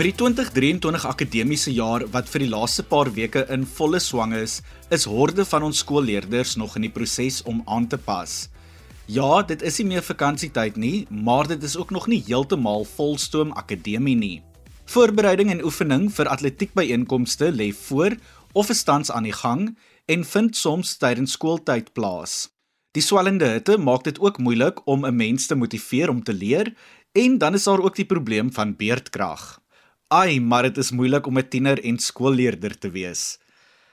Met die 2023 akademiese jaar wat vir die laaste paar weke in volle swang is, is horde van ons skoolleerders nog in die proses om aan te pas. Ja, dit is nie meer vakansietyd nie, maar dit is ook nog nie heeltemal volstoom akademie nie. Voorbereiding en oefening vir atletiekbyeenkomste lê voor of is tans aan die gang en vind soms tydens skooltyd plaas. Die swellende hitte maak dit ook moeilik om 'n mens te motiveer om te leer en dan is daar ook die probleem van beerdkrag. Ai, maar dit is moeilik om 'n tiener en skoolleerder te wees.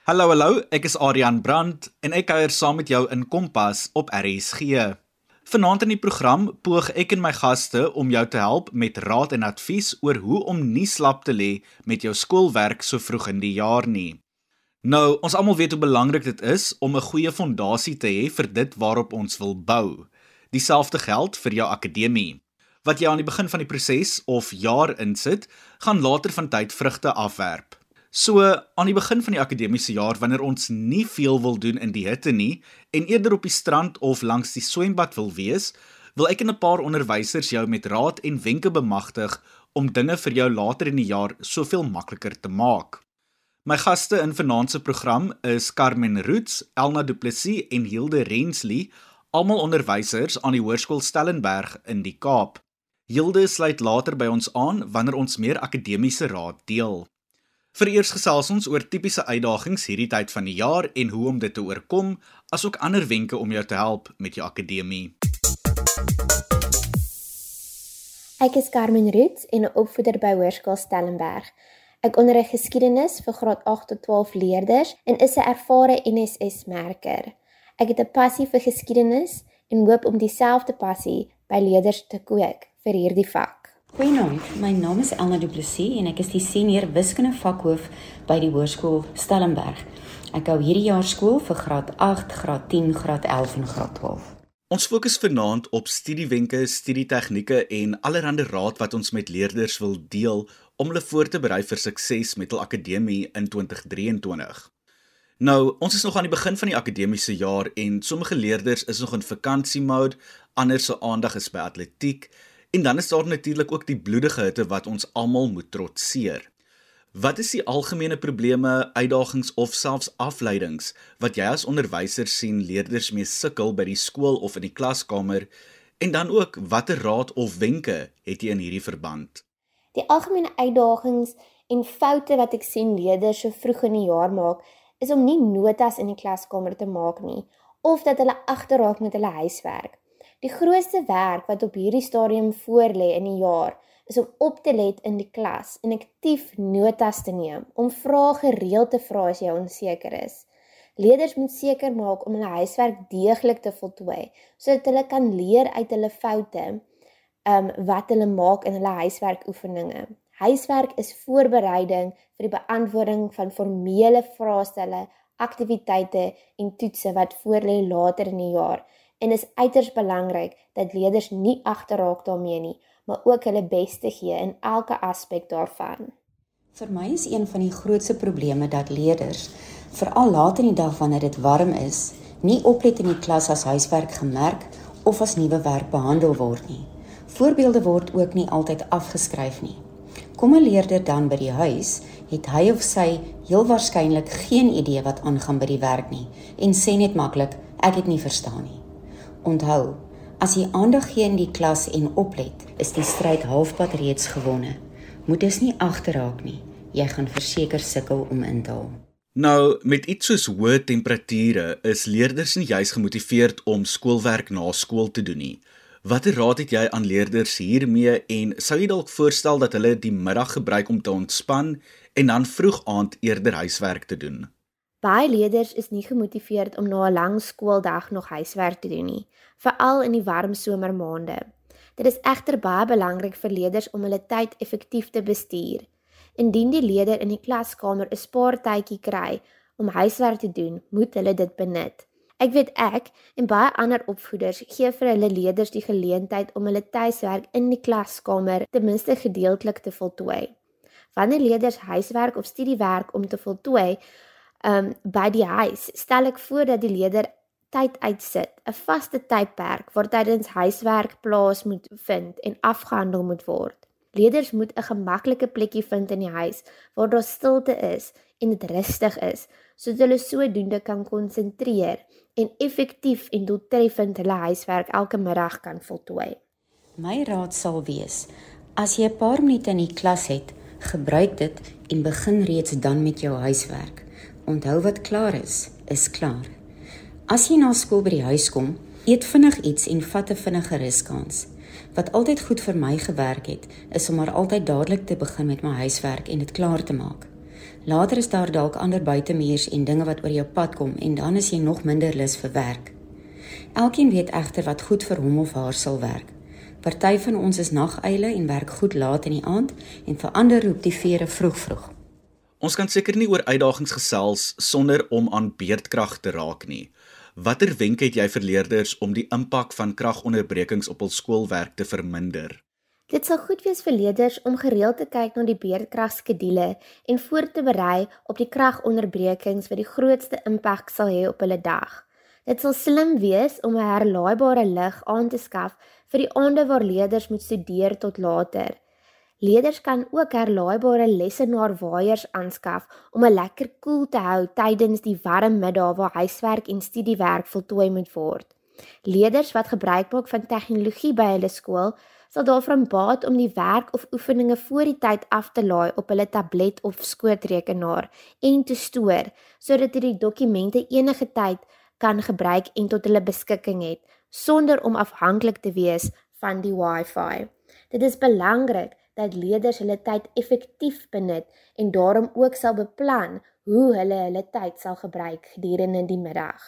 Hallo, hallo, ek is Adrian Brandt en ek kuier saam met jou in Kompas op RSG. Vanaand in die program poog ek en my gaste om jou te help met raad en advies oor hoe om nie slap te lê met jou skoolwerk so vroeg in die jaar nie. Nou, ons almal weet hoe belangrik dit is om 'n goeie fondasie te hê vir dit waarop ons wil bou. Dieselfde geld vir jou akademie wat jy aan die begin van die proses of jaar insit, gaan later van tyd vrugte afwerp. So aan die begin van die akademiese jaar wanneer ons nie veel wil doen in die hitte nie en eerder op die strand of langs die swembad wil wees, wil ek en 'n paar onderwysers jou met raad en wenke bemagtig om dinge vir jou later in die jaar soveel makliker te maak. My gaste in vanaand se program is Carmen Roots, Elna Du Plessis en Hilde Rensley, almal onderwysers aan die Hoërskool Stellenberg in die Kaap. Hilde sluit later by ons aan wanneer ons meer akademiese raad deel. Vereers gesels ons oor tipiese uitdagings hierdie tyd van die jaar en hoe om dit te oorkom, asook ander wenke om jou te help met jou akademie. Ek is Carmen Roots en 'n opvoeder by Hoërskool Stellenberg. Ek onderrig geskiedenis vir graad 8 tot 12 leerders en is 'n ervare NSS-merker. Ek het 'n passie vir geskiedenis en hoop om dieselfde passie by leerders te kweek vir hierdie vak. Goeienaand, my naam is Elna Du Plessis en ek is die senior wiskunde vakhoof by die Hoërskool Stellenberg. Ek hou hierdie jaar skool vir graad 8, graad 10, graad 11 en graad 12. Ons fokus vanaand op studiewenke, studietegnieke en allerlei raad wat ons met leerders wil deel om hulle voor te berei vir sukses met hul akademie in 2023. Nou, ons is nog aan die begin van die akademiese jaar en sommige leerders is nog in vakansiemode, ander se aandag is by atletiek En dan is daar natuurlik ook die bloedige hitte wat ons almal moet trotseer. Wat is die algemene probleme, uitdagings of selfs afleidings wat jy as onderwyser sien leerders mee sukkel by die skool of in die klaskamer? En dan ook watter raad of wenke het jy in hierdie verband? Die algemene uitdagings en foute wat ek sien leerders so vroeg in die jaar maak, is om nie notas in die klaskamer te maak nie of dat hulle agterraak met hulle huiswerk. Die grootste werk wat op hierdie stadium voorlê in die jaar is om op te let in die klas en aktief notas te neem, om vrae gereeld te vra as jy onseker is. Leerders moet seker maak om hulle huiswerk deeglik te voltooi sodat hulle kan leer uit hulle foute um wat hulle maak in hulle huiswerkoefeninge. Huiswerk is voorbereiding vir die beantwoording van formele vraestelle, aktiwiteite en toetse wat voorlê later in die jaar en is uiters belangrik dat leerders nie agterraak daarmee nie, maar ook hulle bes te gee in elke aspek daarvan. Vir my is een van die grootste probleme dat leerders, veral laat in die dag wanneer dit warm is, nie oplet in die klas as huiswerk gemerk of as nuwe werk behandel word nie. Voorbeelde word ook nie altyd afgeskryf nie. Kom 'n leerder dan by die huis, het hy of sy heel waarskynlik geen idee wat aangaan by die werk nie en sê net maklik ek het nie verstaan nie. Onthou, as jy aandag gee in die klas en oplet, is die stryd halfpad reeds gewonne. Moet dus nie agterraak nie. Jy gaan verseker sukkel om in te haal. Nou, met iets soos hoë temperature is leerders nie juis gemotiveerd om skoolwerk na skool te doen nie. Watter raad het jy aan leerders hiermee en sou jy dalk voorstel dat hulle die middag gebruik om te ontspan en dan vroeg aand eerder huiswerk te doen? Baie leerders is nie gemotiveerd om na 'n lang skooldag nog huiswerk te doen nie, veral in die warm somermaande. Dit is egter baie belangrik vir leerders om hulle tyd effektief te bestuur. Indien die leerder in die klaskamer 'n spaartydjie kry om huiswerk te doen, moet hulle dit benut. Ek weet ek en baie ander opvoeders gee vir hulle leerders die geleentheid om hulle tuiswerk in die klaskamer ten minste gedeeltelik te voltooi. Wanneer leerders huiswerk of studiewerk om te voltooi, um by die huis stel ek voor dat die leerder tyd uitsit, 'n vaste tydperk waar tydens huiswerk plaas moet vind en afgehandel moet word. Leerders moet 'n gemaklike plekkie vind in die huis waar daar stilte is en dit rustig is, sodat hulle sodoende kan konsentreer en effektief en doeltreffend hulle huiswerk elke middag kan voltooi. My raad sal wees: as jy 'n paar minute in die klas het, gebruik dit en begin reeds dan met jou huiswerk. Onthou wat klaar is, is klaar. As jy na skool by die huis kom, eet vinnig iets en vat 'n vinnige ruskans. Wat altyd goed vir my gewerk het, is om maar altyd dadelik te begin met my huiswerk en dit klaar te maak. Later is daar dalk ander buitemuurs en dinge wat oor jou pad kom en dan is jy nog minder lus vir werk. Elkeen weet egter wat goed vir hom of haar sal werk. Party van ons is naguile en werk goed laat in die aand en vir ander roep die vere vroeg vroeg. Ons kan seker nie oor uitdagings gesels sonder om aan beerdkrag te raak nie. Watter wenke het jy vir leerders om die impak van kragonderbrekings op hul skoolwerk te verminder? Dit sal goed wees vir leerders om gereeld te kyk na die beerdkragskedule en voor te berei op die kragonderbrekings wat die grootste impak sal hê op hulle dag. Dit sal slim wees om 'n herlaaibare lig aan te skaf vir die aande waar leerders moet studeer tot later. Leerders kan ook herlaaibare lesenaarwaaiers aanskaf om 'n lekker koel cool te hou tydens die warm middae waar huiswerk en studiewerk voltooi moet word. Leerders wat gebruik maak van tegnologie by hulle skool sal daarvan baat om die werk of oefeninge voor die tyd af te laai op hulle tablet of skootrekenaar en te stoor sodat hulle die dokumente enige tyd kan gebruik en tot hulle beskikking het sonder om afhanklik te wees van die Wi-Fi. Dit is belangrik dat leerders hulle tyd effektief benut en daarom ook sal beplan hoe hulle hulle tyd sal gebruik gedurende die middag.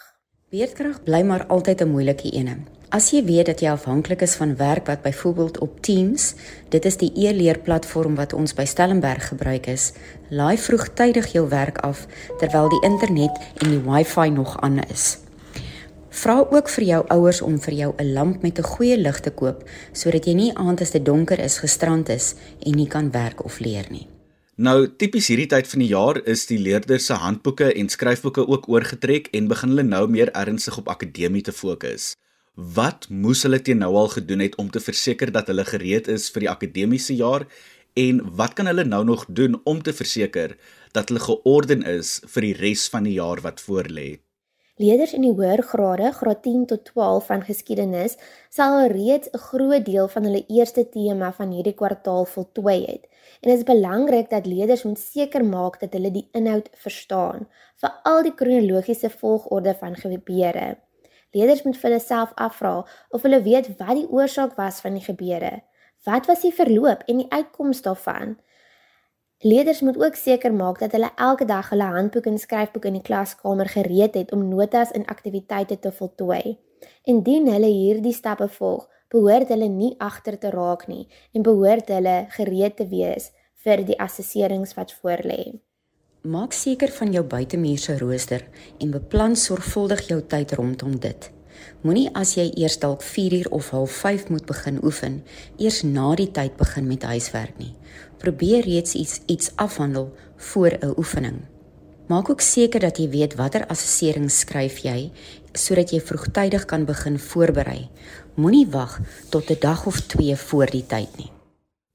Beerdkrag bly maar altyd 'n moeilike ene. As jy weet dat jy afhanklik is van werk wat byvoorbeeld op Teams, dit is die e-leerplatform wat ons by Stellenberg gebruik is, laai vroegtydig jou werk af terwyl die internet en die Wi-Fi nog aan is. Vra ook vir jou ouers om vir jou 'n lamp met 'n goeie lig te koop sodat jy nie aand as dit donker is gestrand is en nie kan werk of leer nie. Nou, tipies hierdie tyd van die jaar is die leerders se handboeke en skryfboeke ook oorgetrek en begin hulle nou meer ernstig op akademie te fokus. Wat moes hulle teen nou al gedoen het om te verseker dat hulle gereed is vir die akademiese jaar en wat kan hulle nou nog doen om te verseker dat hulle georden is vir die res van die jaar wat voorlê? Leerders in die hoër grade, graad 10 tot 12 van geskiedenis, sal reeds 'n groot deel van hulle eerste tema van hierdie kwartaal voltooi het. En dit is belangrik dat leerders moet seker maak dat hulle die inhoud verstaan, veral die kronologiese volgorde van gebeure. Leerders moet vir hulle self afvra of hulle weet wat die oorsaak was van die gebeure. Wat was die verloop en die uitkoms daarvan? Leerders moet ook seker maak dat hulle elke dag hulle handboek en skryfboek in die klaskamer gereed het om notas en aktiwiteite te voltooi. Indien hulle hierdie stappe volg, behoort hulle nie agter te raak nie en behoort hulle gereed te wees vir die assesserings wat voorlê. Maak seker van jou buitemuurse rooster en beplan sorgvuldig jou tyd rondom dit. Moenie as jy eers dalk 4 uur of 05:30 moet begin oefen, eers na die tyd begin met huiswerk nie. Probeer reeds iets iets afhandel voor 'n oefening. Maak ook seker dat jy weet watter assessering skryf jy sodat jy vroegtydig kan begin voorberei. Moenie wag tot 'n dag of 2 voor die tyd nie.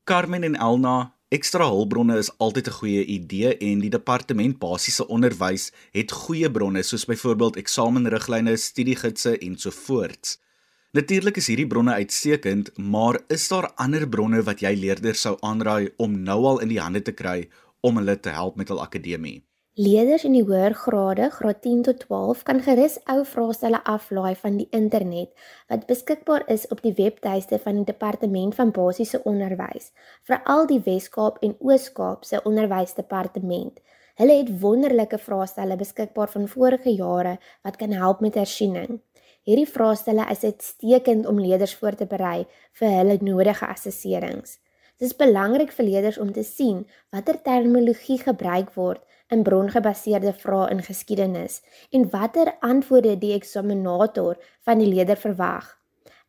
Carmen en Elna Ekstra hulpbronne is altyd 'n goeie idee en die departement basiese onderwys het goeie bronne soos byvoorbeeld eksamenriglyne, studiegidse en so voorts. Natuurlik is hierdie bronne uitstekend, maar is daar ander bronne wat jy leerders sou aanraai om nou al in die hande te kry om hulle te help met hul akademie? Leerders in die hoër grade, graad 10 tot 12, kan gerus ou vraestelle aflaai van die internet wat beskikbaar is op die webtuiste van die Departement van Basiese Onderwys, veral die Wes-Kaap en Oos-Kaap se Onderwysdepartement. Hulle het wonderlike vraestelle beskikbaar van vorige jare wat kan help met hersiening. Hierdie vraestelle is uitstekend om leerders voor te berei vir hulle nodige assesserings. Dit is belangrik vir leerders om te sien watter terminologie gebruik word in brongebaseerde vrae in geskiedenis en watter antwoorde die eksaminator van die leerder verwag.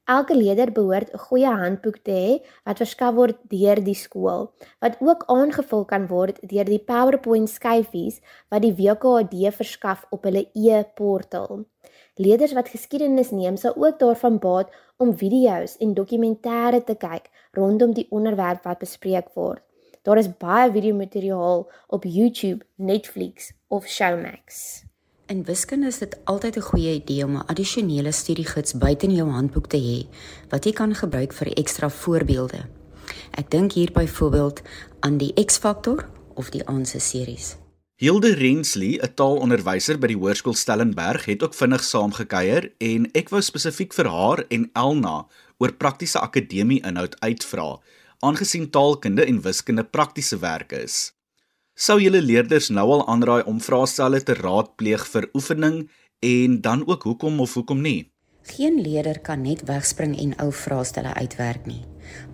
Elke leerder behoort 'n goeie handboek te hê wat verskaf word deur die skool, wat ook aangevul kan word deur die PowerPoint skyfies wat die WKD verskaf op hulle e-portaal. Leerders wat geskiedenis neem, sal ook daarvan baat om video's en dokumentêre te kyk rondom die onderwerp wat bespreek word. Daar is baie videomateriaal op YouTube, Netflix of Showmax. In wiskunde is dit altyd 'n goeie idee om 'n addisionele studiegids buite in jou handboek te hê wat jy kan gebruik vir ekstra voorbeelde. Ek dink hier byvoorbeeld aan die X-faktor of die Aanse series. Hilde Rensley, 'n taalonderwyser by die Hoërskool Stellenberg, het ook vinnig saamgekuier en ek wou spesifiek vir haar en Elna oor praktiese akademie inhoud uitvra, aangesien taalkunde en wiskunde praktiese werk is. Sou julle leerders nou al aanraai om vraestelle te raadpleeg vir oefening en dan ook hoekom of hoekom nie? Geen leerder kan net wegspring en ou vraestelle uitwerk nie.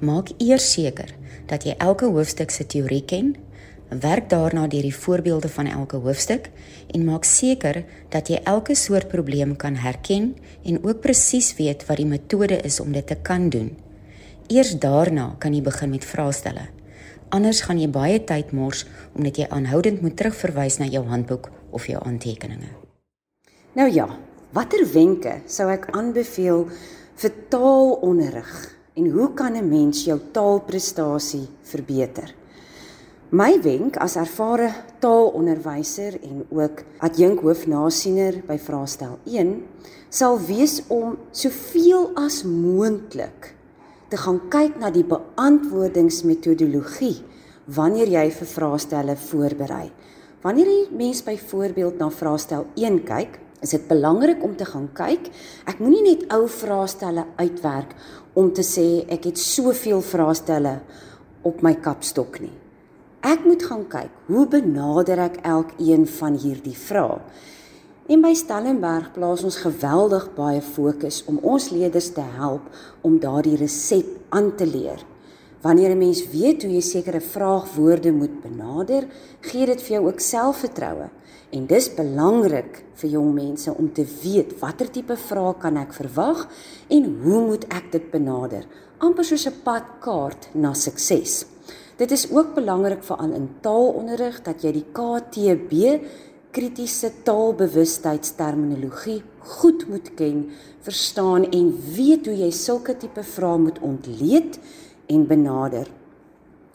Maak eers seker dat jy elke hoofstuk se teorie ken. Werk daarna deur die voorbeelde van elke hoofstuk en maak seker dat jy elke soort probleem kan herken en ook presies weet wat die metode is om dit te kan doen. Eers daarna kan jy begin met vraestelle. Anders gaan jy baie tyd mors omdat jy aanhoudend moet terugverwys na jou handboek of jou aantekeninge. Nou ja, watter wenke sou ek aanbeveel vir taalonderrig en hoe kan 'n mens jou taalprestasie verbeter? My wenk as ervare taalonderwyser en ook adjunk hoofnasiener by vraestel 1 sal wees om soveel as moontlik te gaan kyk na die beantwoordingsmetodologie wanneer jy vir vraestelle voorberei. Wanneer jy mens byvoorbeeld na vraestel 1 kyk, is dit belangrik om te gaan kyk. Ek moenie net ou vraestelle uitwerk om te sê ek het soveel vraestelle op my kapstok nie. Ek moet gaan kyk, hoe benader ek elkeen van hierdie vrae? En by Stellenberg plaas ons geweldig baie fokus om ons leerders te help om daardie resep aan te leer. Wanneer 'n mens weet hoe jy sekere vraagwoorde moet benader, gee dit vir jou ook selfvertroue. En dis belangrik vir jong mense om te weet watter tipe vrae kan ek verwag en hoe moet ek dit benader? amper soos 'n padkaart na sukses. Dit is ook belangrik vir aan in taalonderrig dat jy die KTB kritiese taalbewustheidsterminologie goed moet ken, verstaan en weet hoe jy sulke tipe vrae moet ontleed en benader.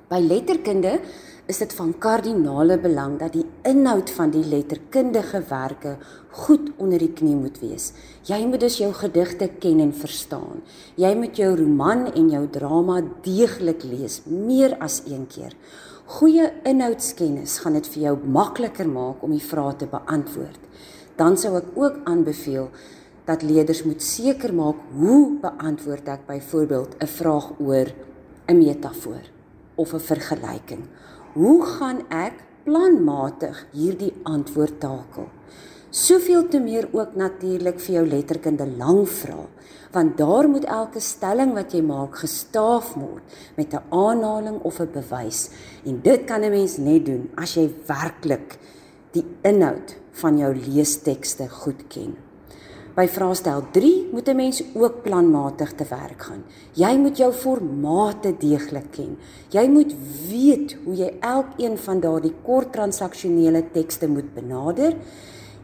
By letterkunde is dit van kardinale belang dat die inhoud van die letterkundige werke goed onder die knie moet wees. Jy moet dus jou gedigte ken en verstaan. Jy moet jou roman en jou drama deeglik lees, meer as een keer. Goeie inhoudskennis gaan dit vir jou makliker maak om die vrae te beantwoord. Dan sou ek ook aanbeveel dat leerders moet seker maak hoe beantwoord ek byvoorbeeld 'n vraag oor 'n metafoor of 'n vergelyking. Hoe gaan ek planmatig hierdie antwoord takel? Soveel te meer ook natuurlik vir jou letterkunde lang vra, want daar moet elke stelling wat jy maak gestaaf word met 'n aanhaling of 'n bewys. En dit kan 'n mens net doen as jy werklik die inhoud van jou leestekste goed ken. By vraestel 3 moet 'n mens ook planmatig te werk gaan. Jy moet jou formate deeglik ken. Jy moet weet hoe jy elkeen van daardie kort transaksionele tekste moet benader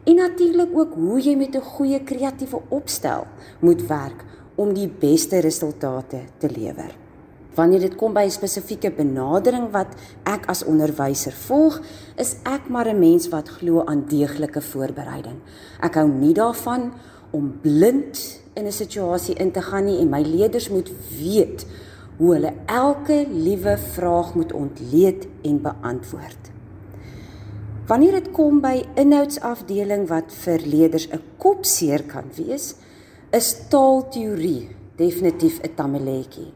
en natuurlik ook hoe jy met 'n goeie kreatiewe opstel moet werk om die beste resultate te lewer. Wanneer dit kom by 'n spesifieke benadering wat ek as onderwyser volg, is ek maar 'n mens wat glo aan deeglike voorbereiding. Ek hou nie daarvan om blind in 'n situasie in te gaan nie en my leerders moet weet hoe hulle elke liewe vraag moet ontleed en beantwoord. Wanneer dit kom by inhoudsafdeling wat vir leerders 'n kopseer kan wees, is taalteorie definitief 'n tamaletjie.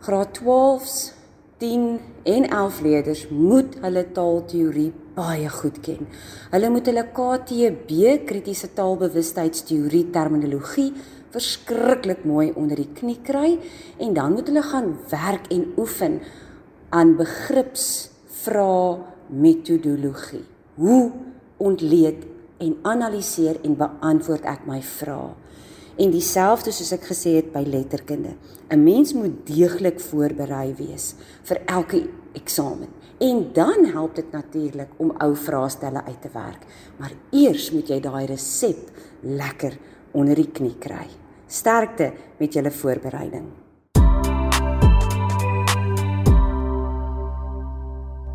Graad 12s, 10 en 11 leerders moet hulle taalteorie baie goed ken. Hulle moet hulle KTB kritiese taalbewustheidsteorie terminologie verskriklik mooi onder die knie kry en dan moet hulle gaan werk en oefen aan begripsvrae metodologie. Hoe ontleed en analiseer en beantwoord ek my vrae? En dieselfde soos ek gesê het by letterkunde. 'n Mens moet deeglik voorberei wees vir elke eksamen. En dan help dit natuurlik om ou vraestelle uit te werk. Maar eers moet jy daai resep lekker onder die knie kry. Sterkte met julle voorbereiding.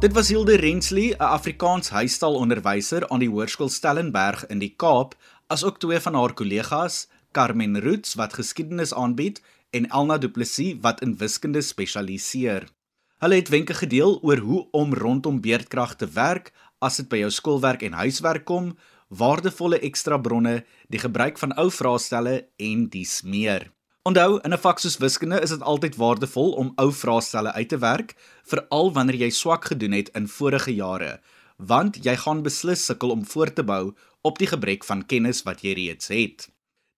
Dit was Hilde Rensley, 'n Afrikaans huistaalonderwyser aan die Hoërskool Stellenberg in die Kaap, asook twee van haar kollegas, Carmen Roots wat geskiedenis aanbied en Elna Du Plessis wat in wiskunde spesialiseer. Hulle het wenke gedeel oor hoe om rondom beerdkrag te werk as dit by jou skoolwerk en huiswerk kom, waardevolle ekstra bronne, die gebruik van ou vraestelle en dies meer. Onthou, in 'n vak soos wiskunde is dit altyd waardevol om ou vraestelle uit te werk, veral wanneer jy swak gedoen het in vorige jare, want jy gaan beslis sukkel om voort te bou op die gebrek van kennis wat jy reeds het.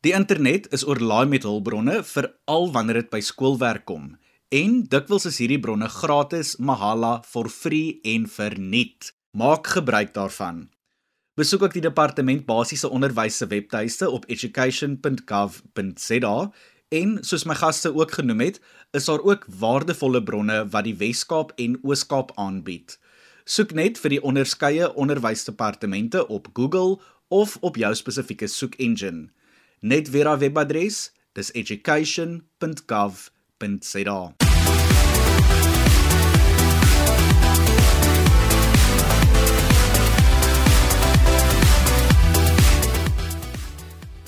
Die internet is oorlaai met hulpbronne veral wanneer dit by skoolwerk kom. En dikwels is hierdie bronne gratis, mahala, for free en verniet. Maak gebruik daarvan. Besoek ook die departement basiese onderwys se webtuiste op education.gov.za en soos my gaste ook genoem het, is daar ook waardevolle bronne wat die Wes-Kaap en Oos-Kaap aanbied. Soek net vir die onderskeie onderwysdepartemente op Google of op jou spesifieke soek engine. Net weer haar webadres, dis education.gov.za.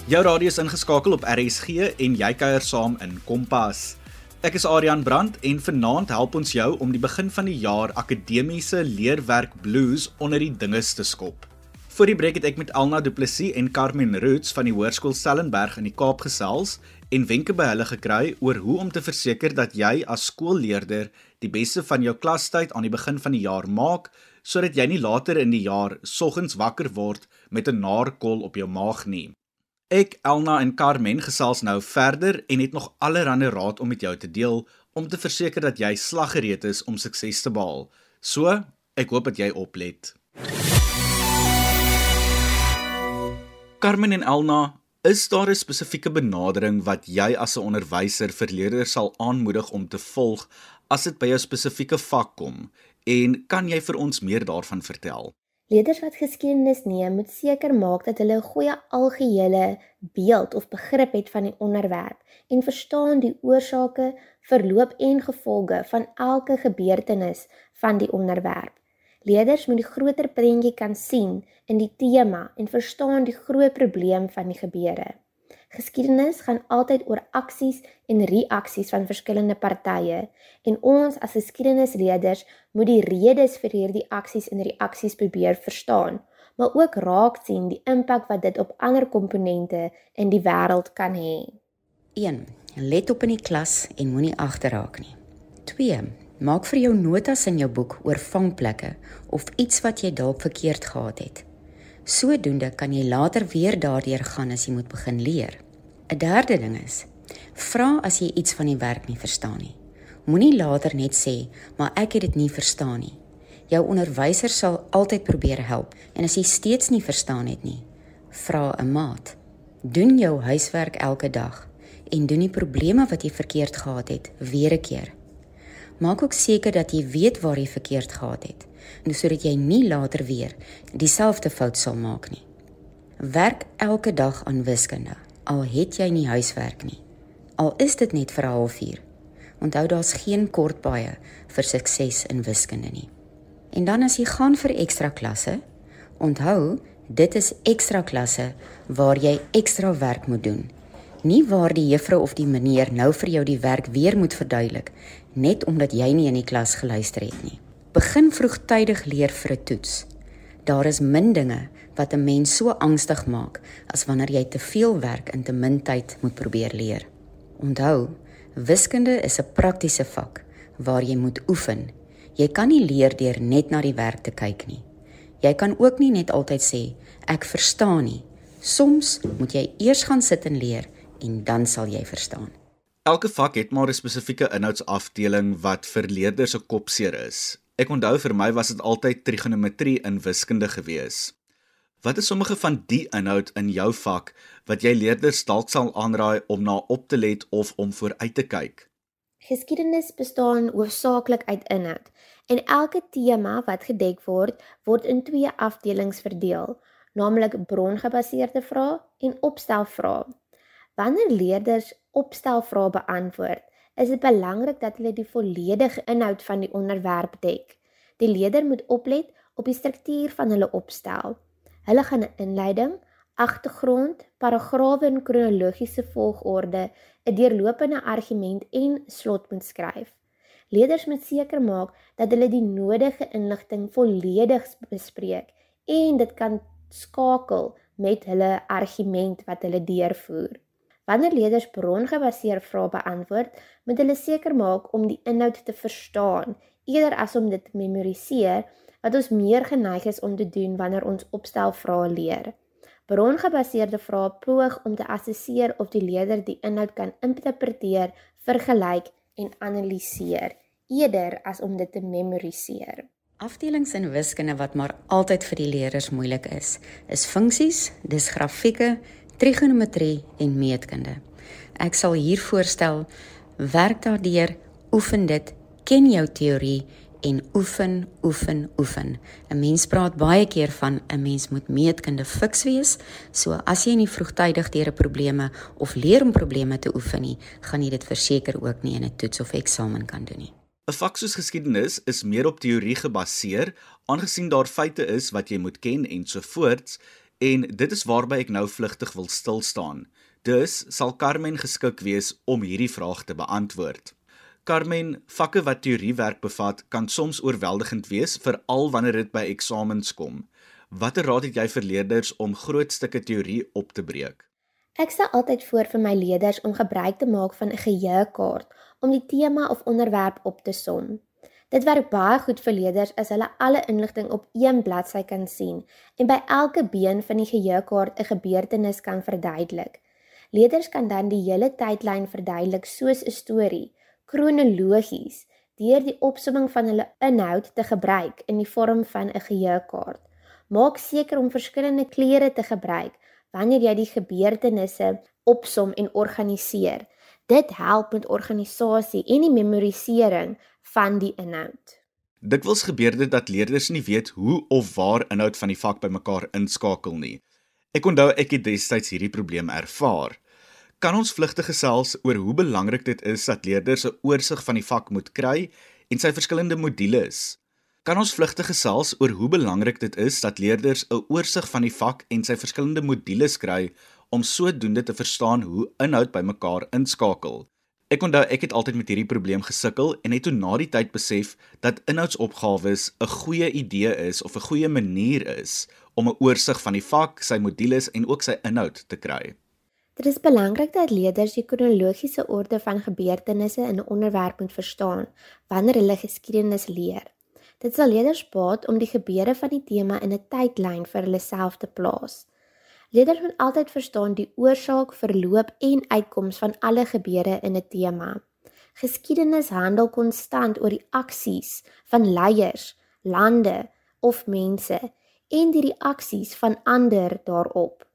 Jou radio is ingeskakel op RSG en jy kuier saam in Kompas. Ek is Adrian Brandt en vanaand help ons jou om die begin van die jaar akademiese leerwerk blues onder die dinges te skop. Voor die breek het ek met Elna Du Plessis en Carmen Roots van die Hoërskool Stellenberg in die Kaap gesels en wenke by hulle gekry oor hoe om te verseker dat jy as skoolleerder die beste van jou klastyd aan die begin van die jaar maak sodat jy nie later in die jaar soggens wakker word met 'n naarkol op jou maag nie. Ek Elna en Carmen gesels nou verder en het nog allerlei raad om met jou te deel om te verseker dat jy slaggereed is om sukses te behaal. So, ek hoop dat jy oplet. Carmen en Elna, is daar 'n spesifieke benadering wat jy as 'n onderwyser vir leerders sal aanmoedig om te volg as dit by jou spesifieke vak kom? En kan jy vir ons meer daarvan vertel? Leerders wat geskiedenis neem, moet seker maak dat hulle 'n goeie algehele beeld of begrip het van die onderwerp en verstaan die oorsake, verloop en gevolge van elke gebeurtenis van die onderwerp. Leerders moet die groter prentjie kan sien in die tema en verstaan die groot probleem van die gebeure. Geskiedenis gaan altyd oor aksies en reaksies van verskillende partye en ons as geskiedenisleerders moet die redes vir hierdie aksies en reaksies probeer verstaan, maar ook raak sien die impak wat dit op ander komponente in die wêreld kan hê. 1. Let op in die klas en moenie agterraak nie. 2. Maak vir jou notas in jou boek oor vangplekke of iets wat jy dalk verkeerd gehad het. Sodoende kan jy later weer daardeur gaan as jy moet begin leer. 'n Derde ding is: vra as jy iets van die werk nie verstaan nie. Moenie later net sê, "Maar ek het dit nie verstaan nie." Jou onderwyser sal altyd probeer help en as jy steeds nie verstaan het nie, vra 'n maat. Doen jou huiswerk elke dag en doen die probleme wat jy verkeerd gehad het weer 'n keer. Maak ook seker dat jy weet waar jy verkeerd gehad het sodat jy nie later weer dieselfde fout sal maak nie. Werk elke dag aan wiskunde, al het jy nie huiswerk nie. Al is dit net vir 'n halfuur. Onthou daar's geen kort baie vir sukses in wiskunde nie. En dan as jy gaan vir ekstra klasse, onthou, dit is ekstra klasse waar jy ekstra werk moet doen. Nie waar die juffrou of die meneer nou vir jou die werk weer moet verduidelik net omdat jy nie in die klas geluister het nie. Begin vroegtydig leer vir 'n toets. Daar is min dinge wat 'n mens so angstig maak as wanneer jy te veel werk in te min tyd moet probeer leer. Onthou, wiskunde is 'n praktiese vak waar jy moet oefen. Jy kan nie leer deur net na die werk te kyk nie. Jy kan ook nie net altyd sê ek verstaan nie. Soms moet jy eers gaan sit en leer en dan sal jy verstaan. Elke vak het maar 'n spesifieke inhoudsafdeling wat vir leerders se kopseer is. Ek onthou vir my was dit altyd trigonometrie in wiskunde gewees. Wat is sommige van die inhoud in jou vak wat jy leerders dalk sal aanraai om na op te let of om vooruit te kyk? Geskiedenis bestaan hoofsaaklik uit inhoud en elke tema wat gedek word, word in twee afdelings verdeel, naamlik brongebaseerde vrae en opstelvrae. Wanneer leerders opstelvrae beantwoord, is dit belangrik dat hulle die volledige inhoud van die onderwerp dek. Die leerder moet oplet op die struktuur van hulle opstel. Hulle gaan 'n inleiding, agtergrond, paragrawe in kronologiese volgorde, 'n deurlopende argument en slot moet skryf. Leerders moet seker maak dat hulle die nodige inligting volledig bespreek en dit kan skakel met hulle argument wat hulle deurvoer. Wanneer leerders brongebaseerde vrae beantwoord, moet hulle seker maak om die inhoud te verstaan eerder as om dit te memoriseer wat ons meer geneig is om te doen wanneer ons opstelvrae leer. Brongebaseerde vrae poog om te assesseer of die leerder die inhoud kan interpreteer, vergelyk en analiseer eerder as om dit te memoriseer. Afdelings in wiskunde wat maar altyd vir die leerders moeilik is, is funksies, dis grafieke, trigonometrie en meetkunde. Ek sal hier voorstel werk daardeur, oefen dit, ken jou teorie en oefen, oefen, oefen. 'n Mens praat baie keer van 'n mens moet meetkunde fiks wees. So as jy nie vroegtydig deur 'n probleme of leer om probleme te oefen nie, gaan jy dit verseker ook nie in 'n toets of eksamen kan doen nie. 'n Vak soos geskiedenis is meer op teorie gebaseer, aangesien daar feite is wat jy moet ken en so voorts, en dit is waarby ek nou vlugtig wil stil staan. Dus sal Carmen geskik wees om hierdie vraag te beantwoord. Carmen, vakke wat teoriewerk bevat, kan soms oorweldigend wees, veral wanneer dit by eksamens kom. Watter raad het jy vir leerders om groot stukke teorie op te breek? Ek stel altyd voor vir my leerders om gebruik te maak van 'n geheuekaart om die tema of onderwerp op te som. Dit werk baie goed vir leerders as hulle alle inligting op een bladsy kan sien en by elke been van die geheuekaart 'n gebeurtenis kan verduidelik. Leerders kan dan die hele tydlyn verduidelik soos 'n storie kronologies deur die opsomming van hulle inhoud te gebruik in die vorm van 'n geheuekaart. Maak seker om verskillende kleure te gebruik wanneer jy die gebeurtenisse opsom en organiseer. Dit help met organisasie en die memorisering van die inhoud. Dikwels gebeur dit dat leerders nie weet hoe of waar inhoud van die vak bymekaar inskakel nie. Ek onthou ek het destyds hierdie probleem ervaar. Kan ons vlugtig gesels oor hoe belangrik dit is dat leerders 'n oorsig van die vak moet kry en sy verskillende modules? Kan ons vlugtig gesels oor hoe belangrik dit is dat leerders 'n oorsig van die vak en sy verskillende modules kry om sodoende te verstaan hoe inhoud by mekaar inskakel? Ek onthou ek het altyd met hierdie probleem gesukkel en het toe na die tyd besef dat inhoudsopgawes 'n goeie idee is of 'n goeie manier is om 'n oorsig van die vak, sy modules en ook sy inhoud te kry. Dit is belangrik dat leerders die kronologiese orde van gebeurtenisse in 'n onderwerp moet verstaan wanneer hulle geskiedenis leer. Dit sal leerders baat om die gebeure van die tema in 'n tydlyn vir hulle self te plaas. Leerders moet altyd verstaan die oorsaak, verloop en uitkoms van alle gebeure in 'n tema. Geskiedenis handel konstant oor die aksies van leiers, lande of mense en die reaksies van ander daarop.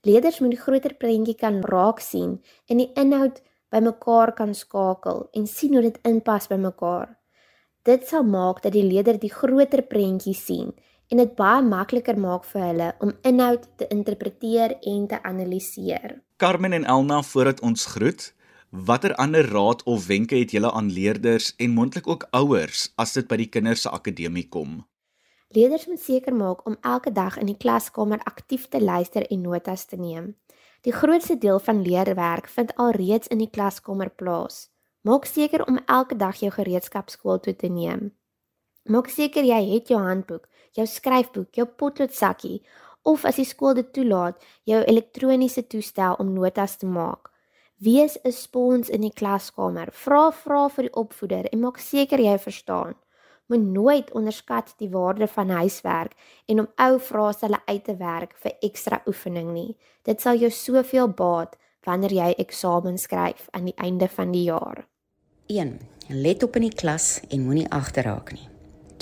Leerders moet die groter prentjie kan raak sien en die inhoud bymekaar kan skakel en sien hoe dit inpas by mekaar. Dit sal maak dat die leerder die groter prentjie sien en dit baie makliker maak vir hulle om inhoud te interpreteer en te analiseer. Carmen en Elna, voordat ons groet, watter ander raad of wenke het julle aan leerders en mondelik ook ouers as dit by die kinders se akademie kom? Leerders moet seker maak om elke dag in die klaskamer aktief te luister en notas te neem. Die grootste deel van leerwerk vind alreeds in die klaskamer plaas. Maak seker om elke dag jou gereedskap skool toe te neem. Maak seker jy het jou handboek, jou skryfboek, jou potloodsakkie of as die skool dit toelaat, jou elektroniese toestel om notas te maak. Wees 'n spons in die klaskamer. Vra vra vir die opvoeder en maak seker jy verstaan moet nooit onderskat die waarde van huiswerk en om ou vraestelle uit te werk vir ekstra oefening nie. Dit sal jou soveel baat wanneer jy eksamen skryf aan die einde van die jaar. 1. Let op in die klas en moenie agterraak nie.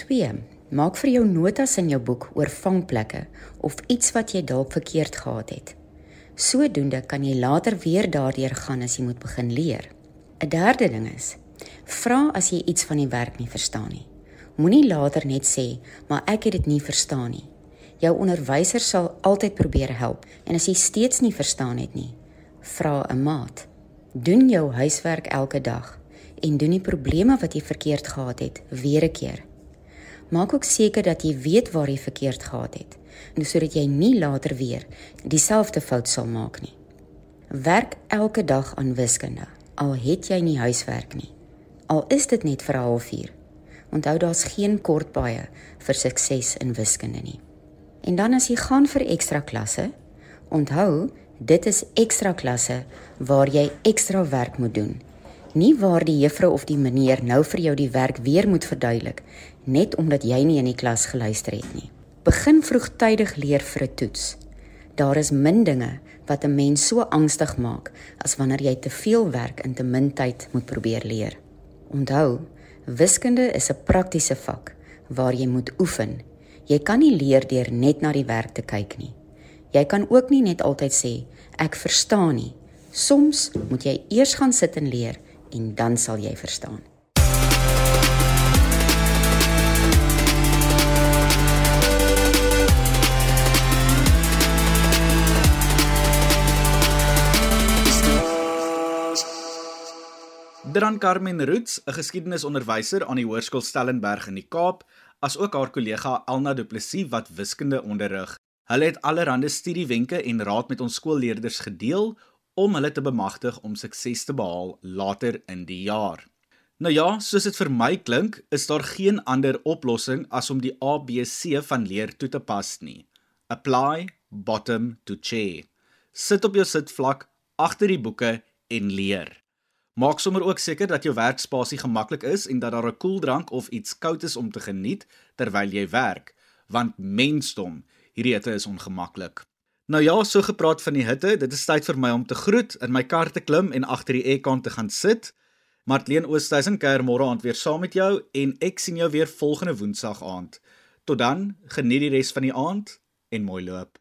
2. Maak vir jou notas in jou boek oor vangplekke of iets wat jy dalk verkeerd gehad het. Sodoende kan jy later weer daardeur gaan as jy moet begin leer. 'n Derde ding is: vra as jy iets van die werk nie verstaan nie. Moenie later net sê, "Maar ek het dit nie verstaan nie." Jou onderwyser sal altyd probeer help en as jy steeds nie verstaan het nie, vra 'n maat. Doen jou huiswerk elke dag en doen die probleme wat jy verkeerd gehad het weer 'n keer. Maak ook seker dat jy weet waar jy verkeerd gehad het, sodat jy nie later weer dieselfde fout sal maak nie. Werk elke dag aan wiskunde, al het jy nie huiswerk nie. Al is dit net vir 'n halfuur. Onthou daar's geen kort baie vir sukses in wiskunde nie. En dan as jy gaan vir ekstra klasse, onthou, dit is ekstra klasse waar jy ekstra werk moet doen nie waar die juffrou of die meneer nou vir jou die werk weer moet verduidelik net omdat jy nie in die klas geluister het nie. Begin vroegtydig leer vir 'n toets. Daar is min dinge wat 'n mens so angstig maak as wanneer jy te veel werk in te min tyd moet probeer leer. Onthou, wiskunde is 'n praktiese vak waar jy moet oefen. Jy kan nie leer deur net na die werk te kyk nie. Jy kan ook nie net altyd sê ek verstaan nie. Soms moet jy eers gaan sit en leer en dan sal jy verstaan. Dran Carmen Roots, 'n geskiedenisonderwyser aan die Hoërskool Stellenberg in die Kaap, asook haar kollega Elna Du Plessis wat wiskunde onderrig. Hulle het allerlei studiewenke en raad met ons skoolleerders gedeel om hulle te bemagtig om sukses te behaal later in die jaar. Nou ja, soos dit vir my klink, is daar geen ander oplossing as om die ABC van leer toe te pas nie. Apply bottom to chair. Sit op jou sitvlak agter die boeke en leer. Maak sommer ook seker dat jou werkspasie gemaklik is en dat daar 'n koeldrank of iets koud is om te geniet terwyl jy werk, want mensdom, hierdie hitte is ongemaklik. Nou ja, so gepraat van die hitte, dit is tyd vir my om te groet, in my kar te klim en agter die aircon te gaan sit. Martleen Oosthuizen kuier môre aand weer saam met jou en ek sien jou weer volgende woensdag aand. Tot dan, geniet die res van die aand en mooi loop.